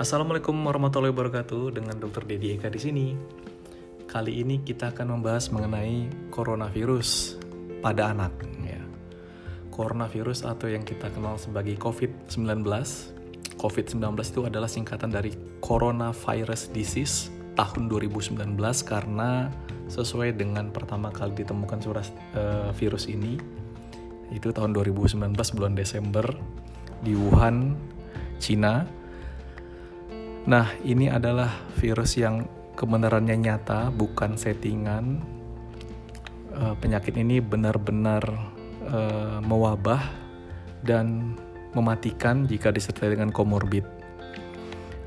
Assalamualaikum warahmatullahi wabarakatuh dengan Dr. Dedi Eka di sini. Kali ini kita akan membahas mengenai coronavirus pada anak ya. Coronavirus atau yang kita kenal sebagai COVID-19. COVID-19 itu adalah singkatan dari Coronavirus Disease tahun 2019 karena sesuai dengan pertama kali ditemukan surat uh, virus ini itu tahun 2019 bulan Desember di Wuhan, Cina. Nah, ini adalah virus yang kebenarannya nyata, bukan settingan. Uh, penyakit ini benar-benar uh, mewabah dan mematikan jika disertai dengan komorbid.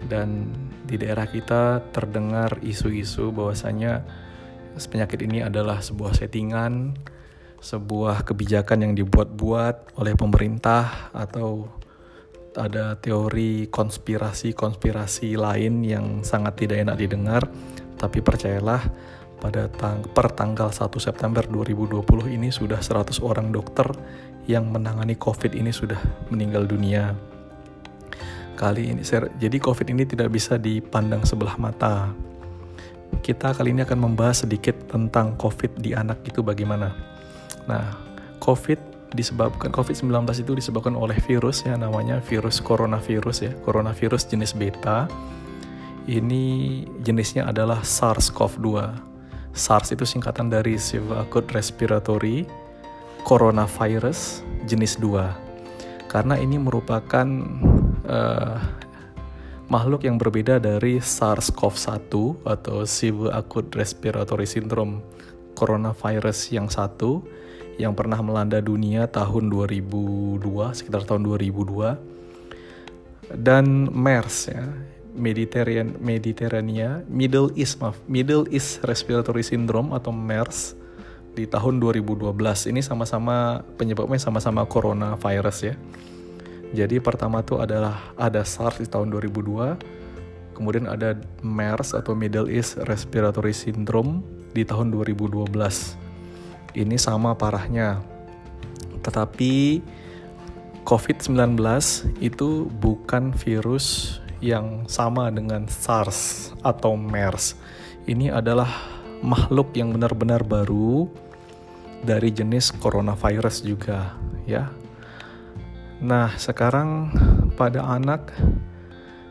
Dan di daerah kita terdengar isu-isu bahwasanya penyakit ini adalah sebuah settingan, sebuah kebijakan yang dibuat-buat oleh pemerintah atau ada teori konspirasi-konspirasi lain yang sangat tidak enak didengar, tapi percayalah pada tang per tanggal 1 September 2020 ini sudah 100 orang dokter yang menangani COVID ini sudah meninggal dunia. Kali ini jadi COVID ini tidak bisa dipandang sebelah mata. Kita kali ini akan membahas sedikit tentang COVID di anak itu bagaimana. Nah, COVID disebabkan COVID-19 itu disebabkan oleh virus ya namanya virus coronavirus ya. Coronavirus jenis beta. Ini jenisnya adalah SARS-CoV-2 SARS itu singkatan dari Severe Acute Respiratory Coronavirus jenis 2 karena ini merupakan uh, makhluk yang berbeda dari SARS-CoV-1 atau Severe Acute Respiratory Syndrome Coronavirus yang satu yang pernah melanda dunia tahun 2002 sekitar tahun 2002 dan MERS ya Mediterranean Mediterania Middle East maaf Middle East Respiratory Syndrome atau MERS di tahun 2012 ini sama-sama penyebabnya sama-sama coronavirus ya. Jadi pertama tuh adalah ada SARS di tahun 2002 kemudian ada MERS atau Middle East Respiratory Syndrome di tahun 2012 ini sama parahnya. Tetapi COVID-19 itu bukan virus yang sama dengan SARS atau MERS. Ini adalah makhluk yang benar-benar baru dari jenis coronavirus juga, ya. Nah, sekarang pada anak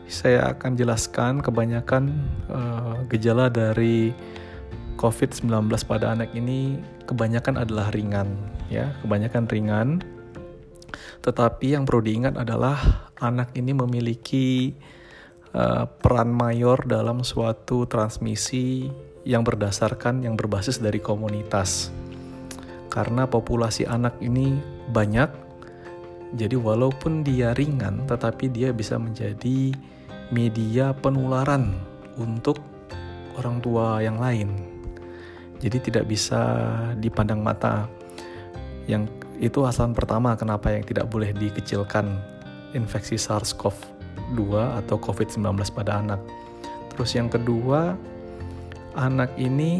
saya akan jelaskan kebanyakan uh, gejala dari COVID-19 pada anak ini kebanyakan adalah ringan, ya, kebanyakan ringan. Tetapi yang perlu diingat adalah anak ini memiliki uh, peran mayor dalam suatu transmisi yang berdasarkan yang berbasis dari komunitas. Karena populasi anak ini banyak, jadi walaupun dia ringan, tetapi dia bisa menjadi media penularan untuk orang tua yang lain jadi tidak bisa dipandang mata. Yang itu alasan pertama kenapa yang tidak boleh dikecilkan infeksi SARS-CoV-2 atau COVID-19 pada anak. Terus yang kedua, anak ini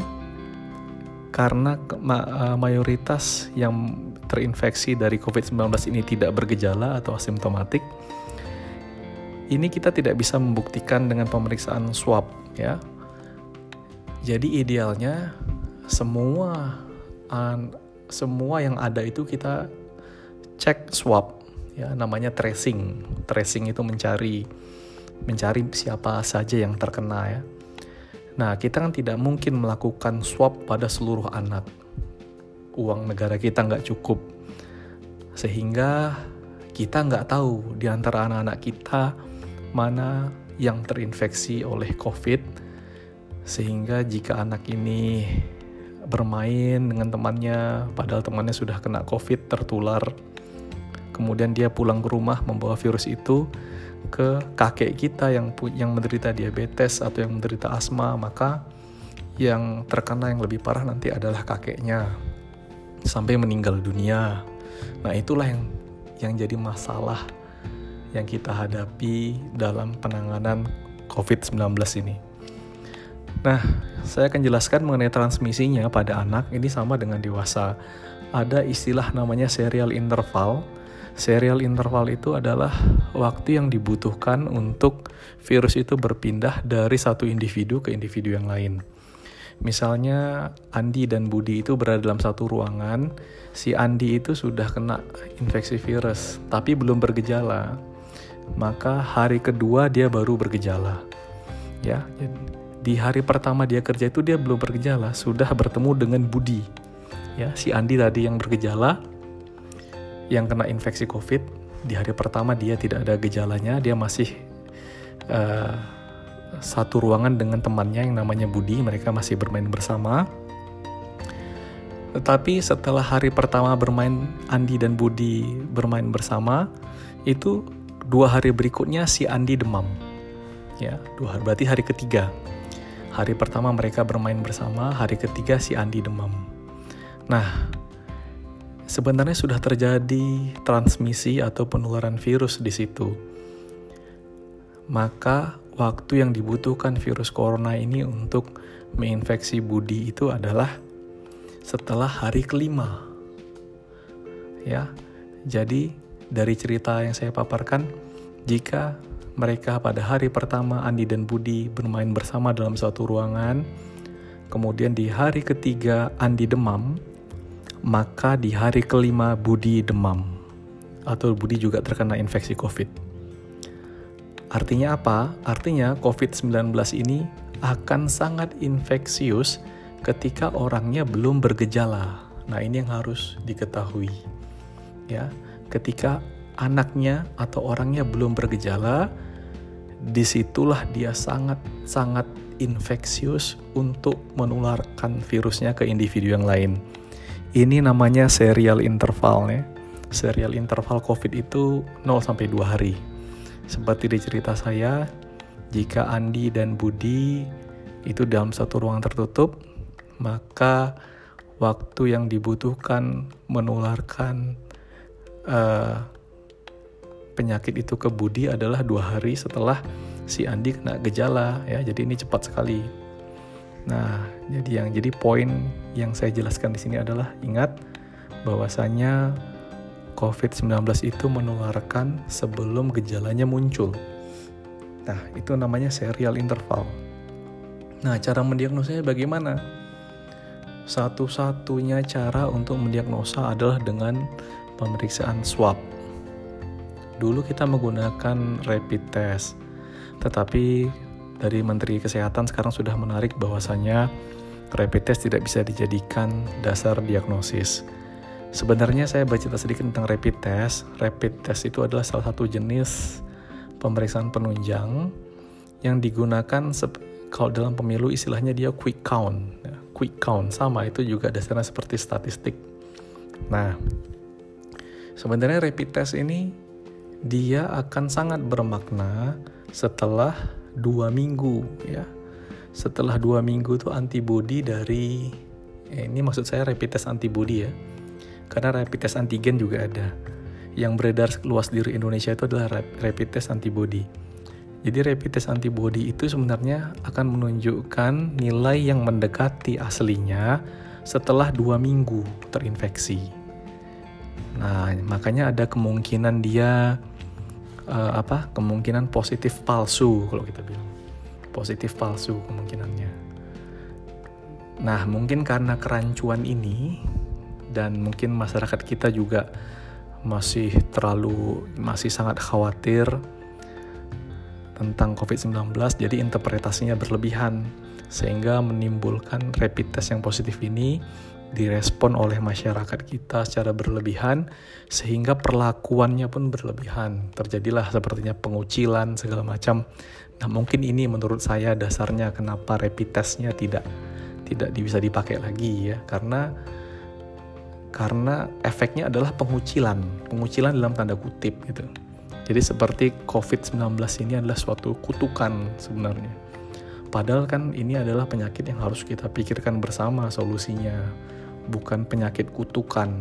karena e, mayoritas yang terinfeksi dari COVID-19 ini tidak bergejala atau asimptomatik, ini kita tidak bisa membuktikan dengan pemeriksaan swab ya. Jadi idealnya semua an, semua yang ada itu kita cek swab ya namanya tracing. Tracing itu mencari mencari siapa saja yang terkena ya. Nah kita kan tidak mungkin melakukan swab pada seluruh anak. Uang negara kita nggak cukup. Sehingga kita nggak tahu di antara anak-anak kita mana yang terinfeksi oleh COVID. Sehingga jika anak ini bermain dengan temannya padahal temannya sudah kena covid tertular. Kemudian dia pulang ke rumah membawa virus itu ke kakek kita yang yang menderita diabetes atau yang menderita asma. Maka yang terkena yang lebih parah nanti adalah kakeknya sampai meninggal dunia. Nah itulah yang yang jadi masalah yang kita hadapi dalam penanganan COVID-19 ini. Nah, saya akan jelaskan mengenai transmisinya pada anak ini sama dengan dewasa. Ada istilah namanya serial interval. Serial interval itu adalah waktu yang dibutuhkan untuk virus itu berpindah dari satu individu ke individu yang lain. Misalnya Andi dan Budi itu berada dalam satu ruangan, si Andi itu sudah kena infeksi virus, tapi belum bergejala. Maka hari kedua dia baru bergejala. Ya, di hari pertama dia kerja itu dia belum bergejala, sudah bertemu dengan Budi. Ya, si Andi tadi yang bergejala, yang kena infeksi COVID di hari pertama dia tidak ada gejalanya, dia masih uh, satu ruangan dengan temannya yang namanya Budi, mereka masih bermain bersama. Tetapi setelah hari pertama bermain Andi dan Budi bermain bersama, itu dua hari berikutnya si Andi demam. Ya, dua hari berarti hari ketiga. Hari pertama mereka bermain bersama, hari ketiga si Andi demam. Nah, sebenarnya sudah terjadi transmisi atau penularan virus di situ. Maka waktu yang dibutuhkan virus corona ini untuk menginfeksi Budi itu adalah setelah hari kelima. Ya. Jadi dari cerita yang saya paparkan, jika mereka pada hari pertama Andi dan Budi bermain bersama dalam suatu ruangan, kemudian di hari ketiga Andi demam, maka di hari kelima Budi demam atau Budi juga terkena infeksi COVID. Artinya apa? Artinya COVID-19 ini akan sangat infeksius ketika orangnya belum bergejala. Nah, ini yang harus diketahui. Ya, ketika anaknya atau orangnya belum bergejala, di situlah dia sangat-sangat infeksius untuk menularkan virusnya ke individu yang lain. Ini namanya serial interval ya. Serial interval COVID itu 0 sampai 2 hari. Seperti di cerita saya, jika Andi dan Budi itu dalam satu ruang tertutup, maka waktu yang dibutuhkan menularkan uh, penyakit itu ke Budi adalah dua hari setelah si Andi kena gejala ya jadi ini cepat sekali Nah, jadi yang jadi poin yang saya jelaskan di sini adalah ingat bahwasanya COVID-19 itu menularkan sebelum gejalanya muncul. Nah, itu namanya serial interval. Nah, cara mendiagnosanya bagaimana? Satu-satunya cara untuk mendiagnosa adalah dengan pemeriksaan swab. Dulu kita menggunakan rapid test, tetapi dari Menteri Kesehatan sekarang sudah menarik bahwasannya rapid test tidak bisa dijadikan dasar diagnosis. Sebenarnya saya baca sedikit tentang rapid test. Rapid test itu adalah salah satu jenis pemeriksaan penunjang yang digunakan kalau dalam pemilu istilahnya dia quick count. Ya, quick count sama itu juga dasarnya seperti statistik. Nah, sebenarnya rapid test ini dia akan sangat bermakna setelah dua minggu ya. Setelah dua minggu tuh antibody dari eh, ini maksud saya rapid test antibody ya. Karena rapid test antigen juga ada. Yang beredar luas di Indonesia itu adalah rapid test antibody. Jadi rapid test antibody itu sebenarnya akan menunjukkan nilai yang mendekati aslinya setelah dua minggu terinfeksi. Nah makanya ada kemungkinan dia uh, apa kemungkinan positif palsu kalau kita bilang. Positif palsu kemungkinannya. Nah mungkin karena kerancuan ini dan mungkin masyarakat kita juga masih terlalu masih sangat khawatir tentang COVID-19 jadi interpretasinya berlebihan sehingga menimbulkan rapid test yang positif ini direspon oleh masyarakat kita secara berlebihan sehingga perlakuannya pun berlebihan. Terjadilah sepertinya pengucilan segala macam. Nah mungkin ini menurut saya dasarnya kenapa rapid testnya tidak tidak bisa dipakai lagi ya. Karena karena efeknya adalah pengucilan pengucilan dalam tanda kutip gitu. Jadi seperti COVID-19 ini adalah suatu kutukan sebenarnya. Padahal kan ini adalah penyakit yang harus kita pikirkan bersama solusinya bukan penyakit kutukan.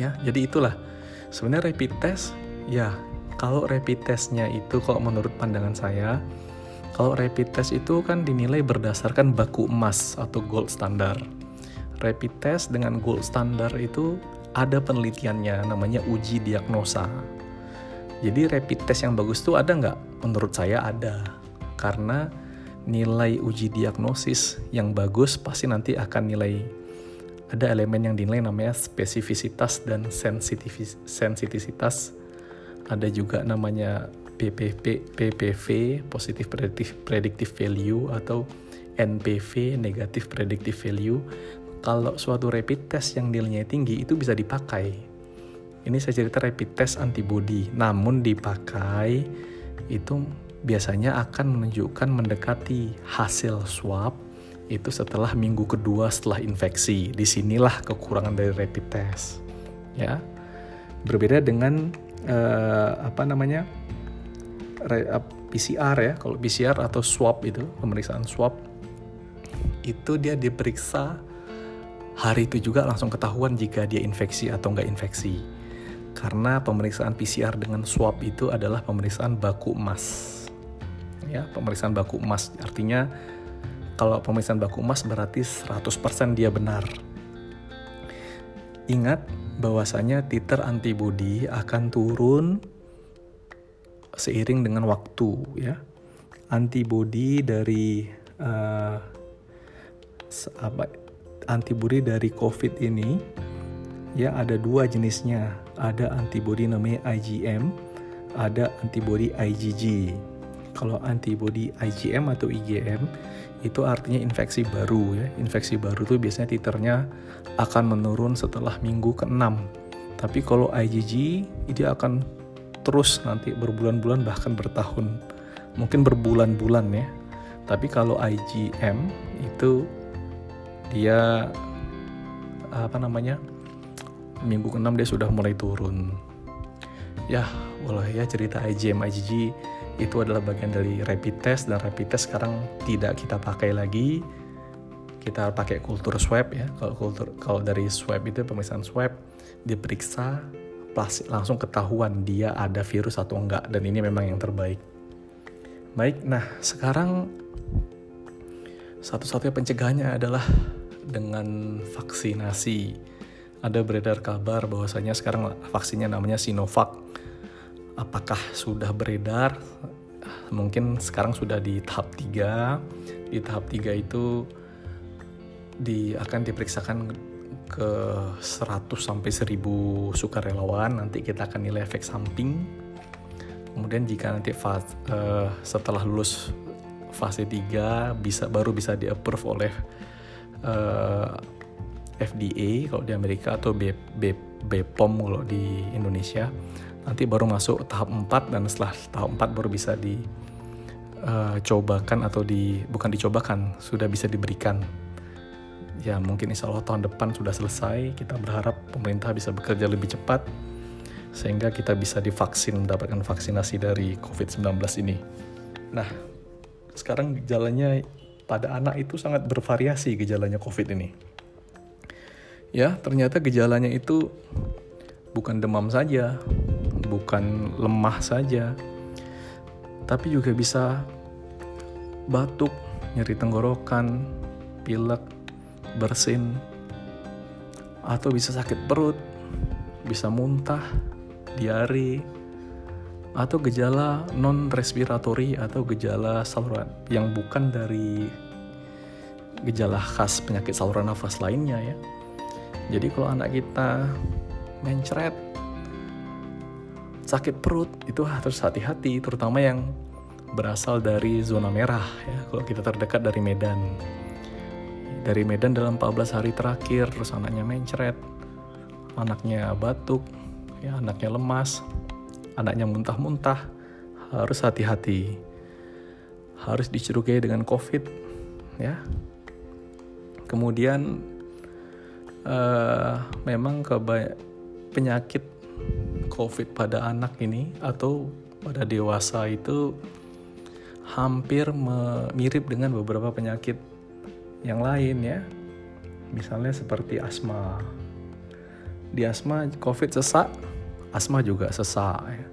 Ya, jadi itulah. Sebenarnya rapid test ya, kalau rapid testnya itu kalau menurut pandangan saya, kalau rapid test itu kan dinilai berdasarkan baku emas atau gold standar. Rapid test dengan gold standar itu ada penelitiannya namanya uji diagnosa. Jadi rapid test yang bagus tuh ada nggak? Menurut saya ada. Karena nilai uji diagnosis yang bagus pasti nanti akan nilai ada elemen yang dinilai namanya spesifisitas dan sensitivitas. Ada juga namanya PPP, PPV, positive predictive, predictive value atau NPV, negative predictive value kalau suatu rapid test yang nilainya tinggi itu bisa dipakai. Ini saya cerita rapid test antibody, namun dipakai itu biasanya akan menunjukkan mendekati hasil swab itu setelah minggu kedua setelah infeksi. Di sinilah kekurangan dari rapid test, ya. Berbeda dengan uh, apa namanya PCR ya. Kalau PCR atau swab itu pemeriksaan swab itu dia diperiksa hari itu juga langsung ketahuan jika dia infeksi atau nggak infeksi. Karena pemeriksaan PCR dengan swab itu adalah pemeriksaan baku emas. Ya, pemeriksaan baku emas artinya kalau pemeriksaan baku emas berarti 100% dia benar. Ingat bahwasanya titer antibodi akan turun seiring dengan waktu ya. Antibodi dari uh, apa antibodi dari COVID ini ya ada dua jenisnya. Ada antibodi namanya IgM, ada antibodi IgG. Kalau antibodi IgM atau IgM itu artinya infeksi baru ya. Infeksi baru itu biasanya titernya akan menurun setelah minggu ke-6. Tapi kalau IgG itu akan terus nanti berbulan-bulan bahkan bertahun. Mungkin berbulan-bulan ya. Tapi kalau IgM itu dia apa namanya minggu ke-6 dia sudah mulai turun ya boleh ya cerita IgM IgG itu adalah bagian dari rapid test dan rapid test sekarang tidak kita pakai lagi kita pakai kultur swab ya kalau kultur kalau dari swab itu pemeriksaan swab diperiksa langsung ketahuan dia ada virus atau enggak dan ini memang yang terbaik baik nah sekarang satu-satunya pencegahannya adalah dengan vaksinasi. Ada beredar kabar bahwasanya sekarang vaksinnya namanya Sinovac. Apakah sudah beredar? Mungkin sekarang sudah di tahap 3. Di tahap 3 itu di akan diperiksakan ke 100 sampai 1000 sukarelawan. Nanti kita akan nilai efek samping. Kemudian jika nanti fase, uh, setelah lulus fase 3 bisa baru bisa di-approve oleh uh, eh, FDA kalau di Amerika atau B, BPOM kalau di Indonesia nanti baru masuk tahap 4 dan setelah tahap 4 baru bisa dicobakan uh, atau di bukan dicobakan sudah bisa diberikan. Ya mungkin insya Allah tahun depan sudah selesai. Kita berharap pemerintah bisa bekerja lebih cepat sehingga kita bisa divaksin mendapatkan vaksinasi dari COVID-19 ini. Nah sekarang gejalanya pada anak itu sangat bervariasi gejalanya COVID ini. Ya, ternyata gejalanya itu bukan demam saja, bukan lemah saja, tapi juga bisa batuk, nyeri tenggorokan, pilek, bersin, atau bisa sakit perut, bisa muntah, diare, atau gejala non respiratory atau gejala saluran yang bukan dari gejala khas penyakit saluran nafas lainnya ya. Jadi kalau anak kita mencret sakit perut itu harus hati-hati terutama yang berasal dari zona merah ya kalau kita terdekat dari Medan. Dari Medan dalam 14 hari terakhir terus anaknya mencret, anaknya batuk, ya anaknya lemas, anaknya muntah-muntah, harus hati-hati. Harus dicurigai dengan COVID, ya. Kemudian uh, memang kebay- penyakit COVID pada anak ini atau pada dewasa itu hampir mirip dengan beberapa penyakit yang lain ya. Misalnya seperti asma. Di asma COVID sesak asma juga sesak ya.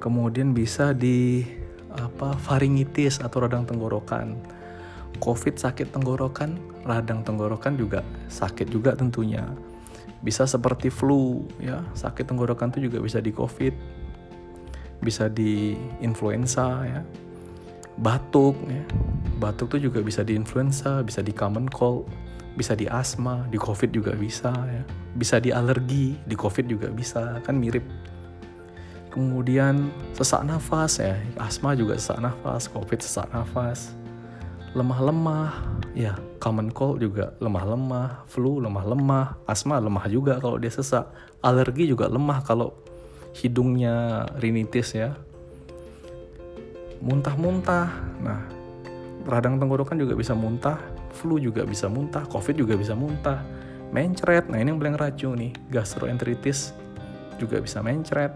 kemudian bisa di apa faringitis atau radang tenggorokan covid sakit tenggorokan radang tenggorokan juga sakit juga tentunya bisa seperti flu ya. Sakit tenggorokan itu juga bisa di covid bisa di influenza ya. Batuk ya. Batuk tuh juga bisa di influenza bisa di common cold bisa di asma di covid juga bisa ya. Bisa di alergi di covid juga bisa kan mirip. Kemudian sesak nafas ya. Asma juga sesak nafas covid sesak nafas. Lemah-lemah ya common cold juga lemah-lemah flu lemah-lemah asma lemah juga kalau dia sesak alergi juga lemah kalau hidungnya rinitis ya. Muntah-muntah nah radang tenggorokan juga bisa muntah flu juga bisa muntah covid juga bisa muntah mencret nah ini yang paling racun nih gastroenteritis juga bisa mencret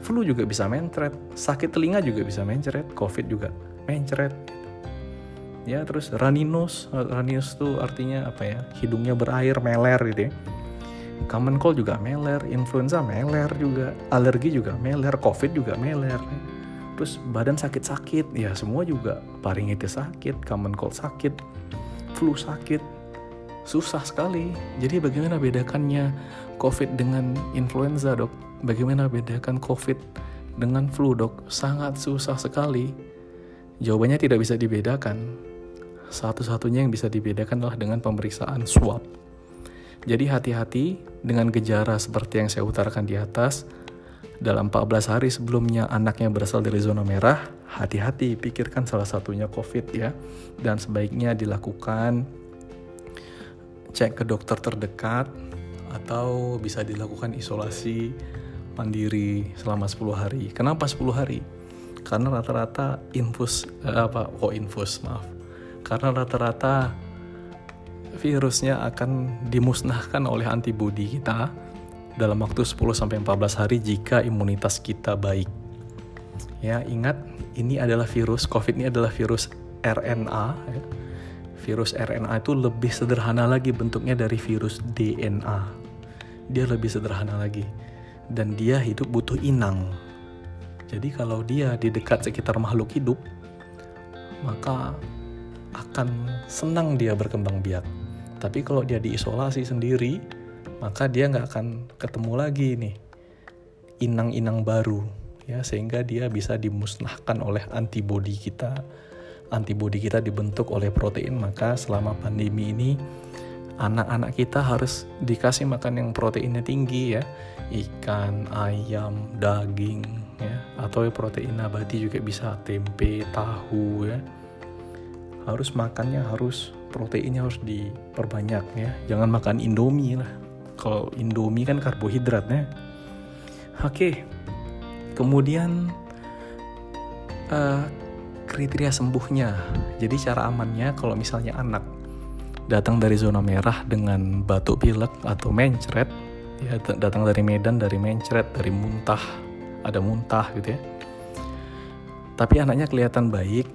flu juga bisa mencret sakit telinga juga bisa mencret covid juga mencret ya terus raninus raninus itu artinya apa ya? Hidungnya berair meler gitu ya. Common cold juga meler influenza meler juga alergi juga meler covid juga meler. Terus badan sakit-sakit ya semua juga. Paringitis sakit common cold sakit flu sakit. Susah sekali. Jadi bagaimana bedakannya covid dengan influenza dok? Bagaimana bedakan covid dengan flu dok? Sangat susah sekali. Jawabannya tidak bisa dibedakan satu-satunya yang bisa dibedakan adalah dengan pemeriksaan swab. Jadi hati-hati dengan gejala seperti yang saya utarakan di atas. Dalam 14 hari sebelumnya anaknya berasal dari zona merah, hati-hati pikirkan salah satunya COVID ya. Dan sebaiknya dilakukan cek ke dokter terdekat atau bisa dilakukan isolasi mandiri selama 10 hari. Kenapa 10 hari? Karena rata-rata infus eh, apa oh infus maaf karena rata-rata virusnya akan dimusnahkan oleh antibodi kita dalam waktu 10 sampai 14 hari jika imunitas kita baik. Ya, ingat ini adalah virus COVID ini adalah virus RNA ya. Virus RNA itu lebih sederhana lagi bentuknya dari virus DNA. Dia lebih sederhana lagi dan dia hidup butuh inang. Jadi kalau dia di dekat sekitar makhluk hidup, maka akan senang dia berkembang biak. Tapi kalau dia diisolasi sendiri, maka dia nggak akan ketemu lagi nih inang-inang baru ya sehingga dia bisa dimusnahkan oleh antibodi kita. Antibodi kita dibentuk oleh protein, maka selama pandemi ini anak-anak kita harus dikasih makan yang proteinnya tinggi ya. Ikan, ayam, daging ya atau protein nabati juga bisa tempe, tahu ya harus makannya harus proteinnya harus diperbanyak ya. Jangan makan indomie lah. Kalau indomie kan karbohidratnya. Oke. Kemudian uh, kriteria sembuhnya. Jadi cara amannya kalau misalnya anak datang dari zona merah dengan batuk pilek atau mencret ya datang dari Medan dari mencret dari muntah ada muntah gitu ya. Tapi anaknya kelihatan baik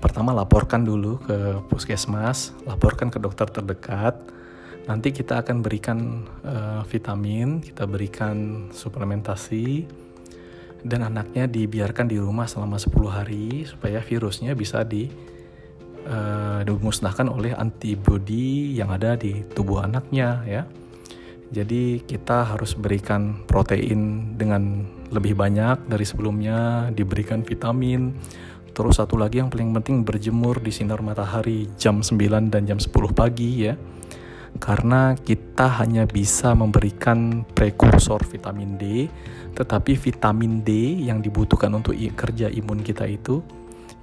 pertama laporkan dulu ke puskesmas, laporkan ke dokter terdekat. Nanti kita akan berikan uh, vitamin, kita berikan suplementasi, dan anaknya dibiarkan di rumah selama 10 hari supaya virusnya bisa di uh, dimusnahkan oleh antibodi yang ada di tubuh anaknya ya. Jadi kita harus berikan protein dengan lebih banyak dari sebelumnya, diberikan vitamin, Terus satu lagi yang paling penting berjemur di sinar matahari jam 9 dan jam 10 pagi ya. Karena kita hanya bisa memberikan prekursor vitamin D, tetapi vitamin D yang dibutuhkan untuk kerja imun kita itu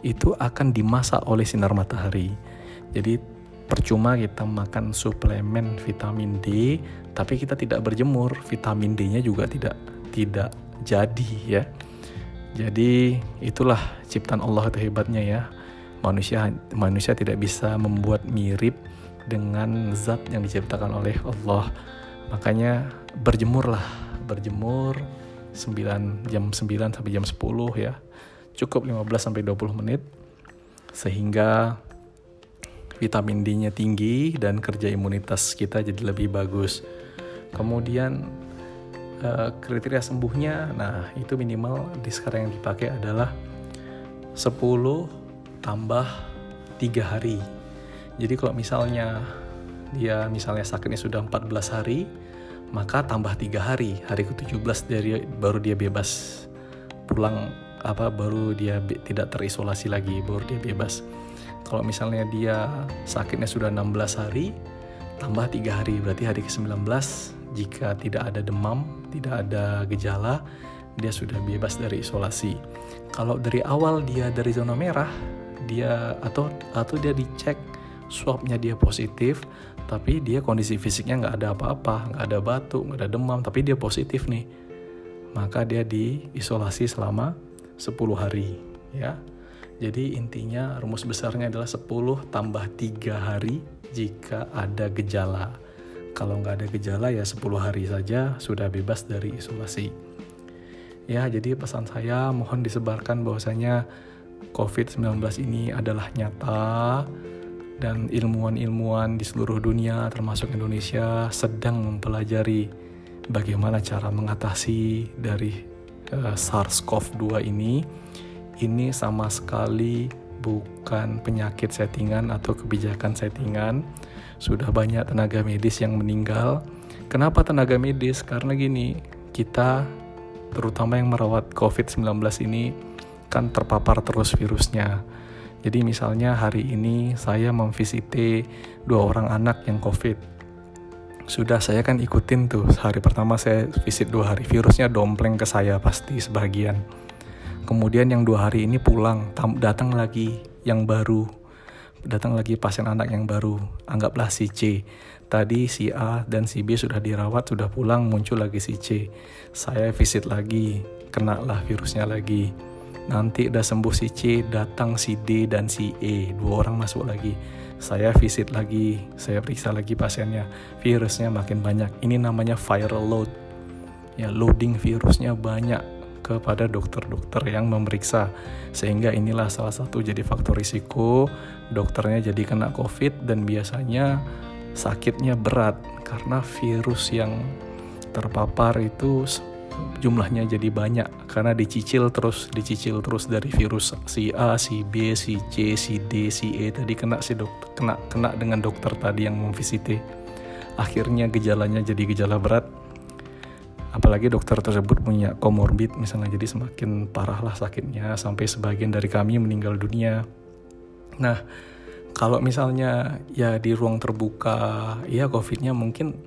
itu akan dimasak oleh sinar matahari. Jadi percuma kita makan suplemen vitamin D tapi kita tidak berjemur, vitamin D-nya juga tidak tidak jadi ya. Jadi itulah ciptaan Allah itu hebatnya ya. Manusia manusia tidak bisa membuat mirip dengan zat yang diciptakan oleh Allah. Makanya berjemurlah, berjemur 9 jam 9 sampai jam 10 ya. Cukup 15 sampai 20 menit sehingga vitamin D-nya tinggi dan kerja imunitas kita jadi lebih bagus. Kemudian uh, kriteria sembuhnya nah itu minimal di sekarang yang dipakai adalah 10 tambah 3 hari. Jadi kalau misalnya dia misalnya sakitnya sudah 14 hari maka tambah tiga hari. Hari ke-17 dari baru dia bebas pulang apa baru dia be, tidak terisolasi lagi baru dia bebas. Kalau misalnya dia sakitnya sudah 16 hari tambah tiga hari. Berarti hari ke-19 jika tidak ada demam tidak ada gejala dia sudah bebas dari isolasi. Kalau dari awal dia dari zona merah dia atau atau dia dicek swabnya dia positif tapi dia kondisi fisiknya nggak ada apa-apa nggak ada batuk nggak ada demam tapi dia positif nih maka dia diisolasi selama 10 hari ya. Jadi intinya rumus besarnya adalah 10 tambah 3 hari jika ada gejala kalau nggak ada gejala ya 10 hari saja sudah bebas dari isolasi ya jadi pesan saya mohon disebarkan bahwasanya COVID-19 ini adalah nyata dan ilmuwan-ilmuwan di seluruh dunia termasuk Indonesia sedang mempelajari bagaimana cara mengatasi dari uh, SARS-CoV-2 ini. Ini sama sekali bukan penyakit settingan atau kebijakan settingan. Sudah banyak tenaga medis yang meninggal. Kenapa tenaga medis? Karena gini, kita terutama yang merawat COVID-19 ini kan terpapar terus virusnya jadi misalnya hari ini saya memvisiti dua orang anak yang COVID. Sudah saya kan ikutin tuh hari pertama saya visit dua hari virusnya dompleng ke saya pasti sebagian. Kemudian yang dua hari ini pulang datang lagi yang baru datang lagi pasien anak yang baru anggaplah si C tadi si A dan si B sudah dirawat sudah pulang muncul lagi si C saya visit lagi kena lah virusnya lagi Nanti udah sembuh si C, datang si D dan si E. Dua orang masuk lagi. Saya visit lagi, saya periksa lagi pasiennya. Virusnya makin banyak. Ini namanya viral load. Ya, loading virusnya banyak kepada dokter-dokter yang memeriksa. Sehingga inilah salah satu jadi faktor risiko dokternya jadi kena COVID dan biasanya sakitnya berat karena virus yang terpapar itu jumlahnya jadi banyak. Karena dicicil terus dicicil terus dari virus si A, si B, si C, si D, si E tadi kena si dokter kena kena dengan dokter tadi yang memvisiti akhirnya gejalanya jadi gejala berat. Apalagi dokter tersebut punya komorbid misalnya jadi semakin parahlah sakitnya. Sampai sebagian dari kami meninggal dunia nah kalau misalnya ya di ruang terbuka ya covidnya mungkin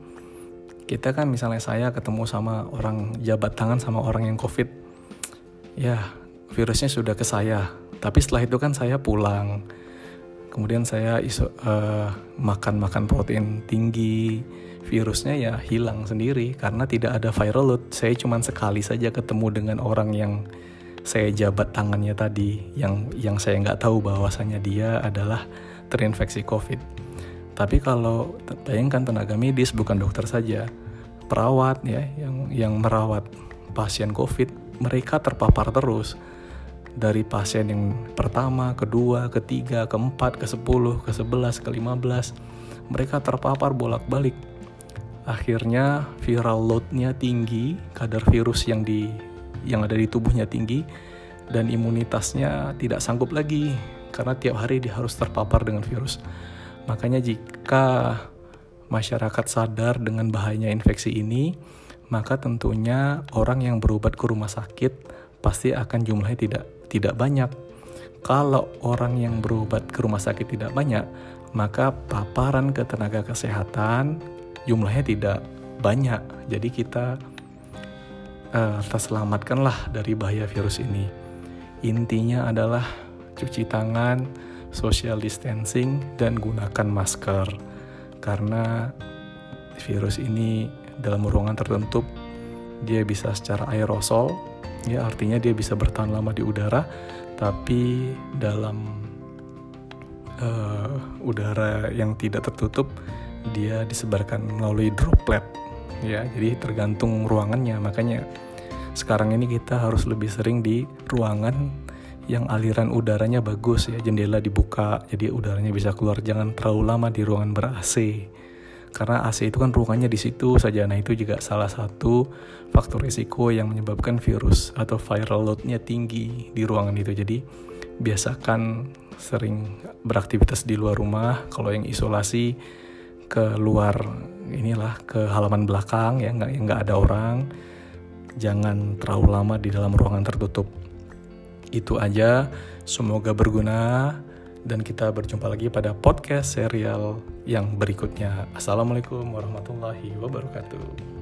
kita kan misalnya saya ketemu sama orang jabat tangan sama orang yang covid ya virusnya sudah ke saya. Tapi setelah itu kan saya pulang. Kemudian saya iso uh, makan makan protein tinggi. Virusnya ya hilang sendiri karena tidak ada viral load. Saya cuma sekali saja ketemu dengan orang yang saya jabat tangannya tadi yang yang saya nggak tahu bahwasanya dia adalah terinfeksi covid tapi kalau bayangkan tenaga medis bukan dokter saja, perawat ya yang yang merawat pasien COVID, mereka terpapar terus dari pasien yang pertama, kedua, ketiga, keempat, ke sepuluh, ke sebelas, ke lima belas, mereka terpapar bolak-balik. Akhirnya viral loadnya tinggi, kadar virus yang di yang ada di tubuhnya tinggi dan imunitasnya tidak sanggup lagi karena tiap hari dia harus terpapar dengan virus. Makanya jika masyarakat sadar dengan bahayanya infeksi ini, maka tentunya orang yang berobat ke rumah sakit pasti akan jumlahnya tidak tidak banyak. Kalau orang yang berobat ke rumah sakit tidak banyak, maka paparan ke tenaga kesehatan jumlahnya tidak banyak. Jadi kita uh, terselamatkanlah dari bahaya virus ini. Intinya adalah cuci tangan, social distancing, dan gunakan masker. Karena virus ini dalam ruangan tertentu dia bisa secara aerosol, ya artinya dia bisa bertahan lama di udara, tapi dalam uh, udara yang tidak tertutup dia disebarkan melalui droplet, ya. Jadi tergantung ruangannya, makanya sekarang ini kita harus lebih sering di ruangan yang aliran udaranya bagus ya. Jendela dibuka jadi udaranya bisa keluar. Jangan terlalu lama di ruangan ber AC karena AC itu kan ruangannya di situ saja. Nah itu juga salah satu faktor risiko yang menyebabkan virus atau viral loadnya tinggi di ruangan itu. Jadi biasakan sering beraktivitas di luar rumah. Kalau yang isolasi ke luar inilah ke halaman belakang ya nggak nggak ada orang. Jangan terlalu lama di dalam ruangan tertutup. Itu aja. Semoga berguna. Dan kita berjumpa lagi pada podcast serial yang berikutnya. Assalamualaikum warahmatullahi wabarakatuh